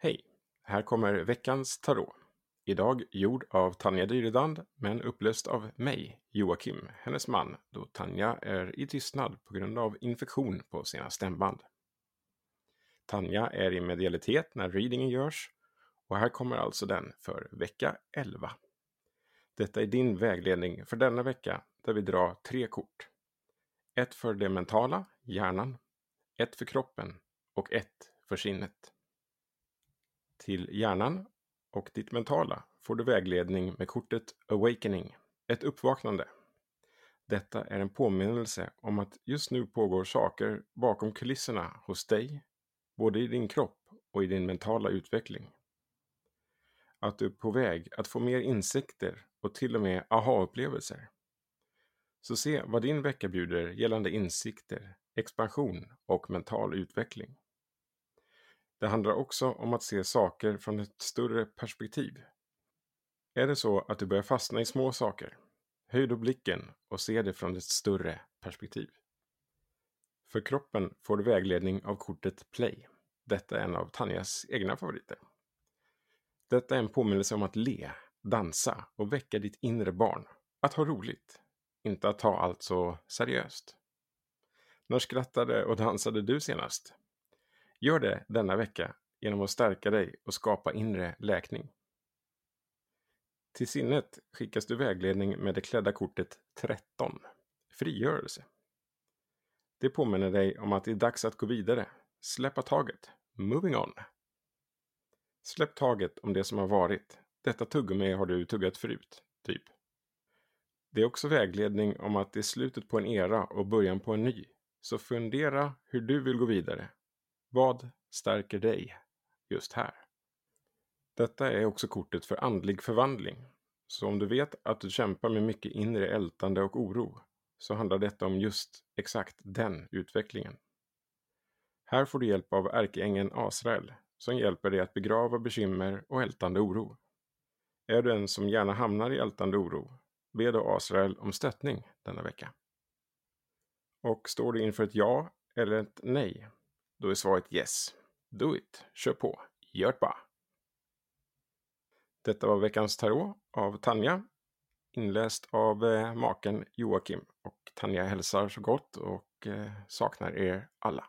Hej! Här kommer veckans tarot. Idag gjord av Tanja Dyredand, men upplöst av mig, Joakim, hennes man, då Tanja är i tystnad på grund av infektion på sina stämband. Tanja är i medialitet när readingen görs och här kommer alltså den för vecka 11. Detta är din vägledning för denna vecka där vi drar tre kort. Ett för det mentala, hjärnan, ett för kroppen och ett för sinnet. Till hjärnan och ditt mentala får du vägledning med kortet Awakening, ett uppvaknande. Detta är en påminnelse om att just nu pågår saker bakom kulisserna hos dig, både i din kropp och i din mentala utveckling. Att du är på väg att få mer insikter och till och med aha-upplevelser. Så se vad din vecka bjuder gällande insikter, expansion och mental utveckling. Det handlar också om att se saker från ett större perspektiv. Är det så att du börjar fastna i små saker, höj då blicken och se det från ett större perspektiv. För kroppen får du vägledning av kortet Play. Detta är en av Tanjas egna favoriter. Detta är en påminnelse om att le, dansa och väcka ditt inre barn. Att ha roligt, inte att ta allt så seriöst. När skrattade och dansade du senast? Gör det denna vecka genom att stärka dig och skapa inre läkning. Till sinnet skickas du vägledning med det klädda kortet 13, frigörelse. Det påminner dig om att det är dags att gå vidare, släppa taget, moving on. Släpp taget om det som har varit. Detta tuggummi har du tuggat förut, typ. Det är också vägledning om att det är slutet på en era och början på en ny. Så fundera hur du vill gå vidare vad stärker dig just här? Detta är också kortet för andlig förvandling. Så om du vet att du kämpar med mycket inre ältande och oro så handlar detta om just exakt den utvecklingen. Här får du hjälp av ärkeängeln Asrael som hjälper dig att begrava bekymmer och ältande oro. Är du en som gärna hamnar i ältande oro, be då Asrael om stöttning denna vecka. Och står du inför ett ja eller ett nej då är svaret yes. Do it. Kör på. Gör det bara. Detta var veckans tarot av Tanja. Inläst av eh, maken Joakim. Och Tanja hälsar så gott och eh, saknar er alla.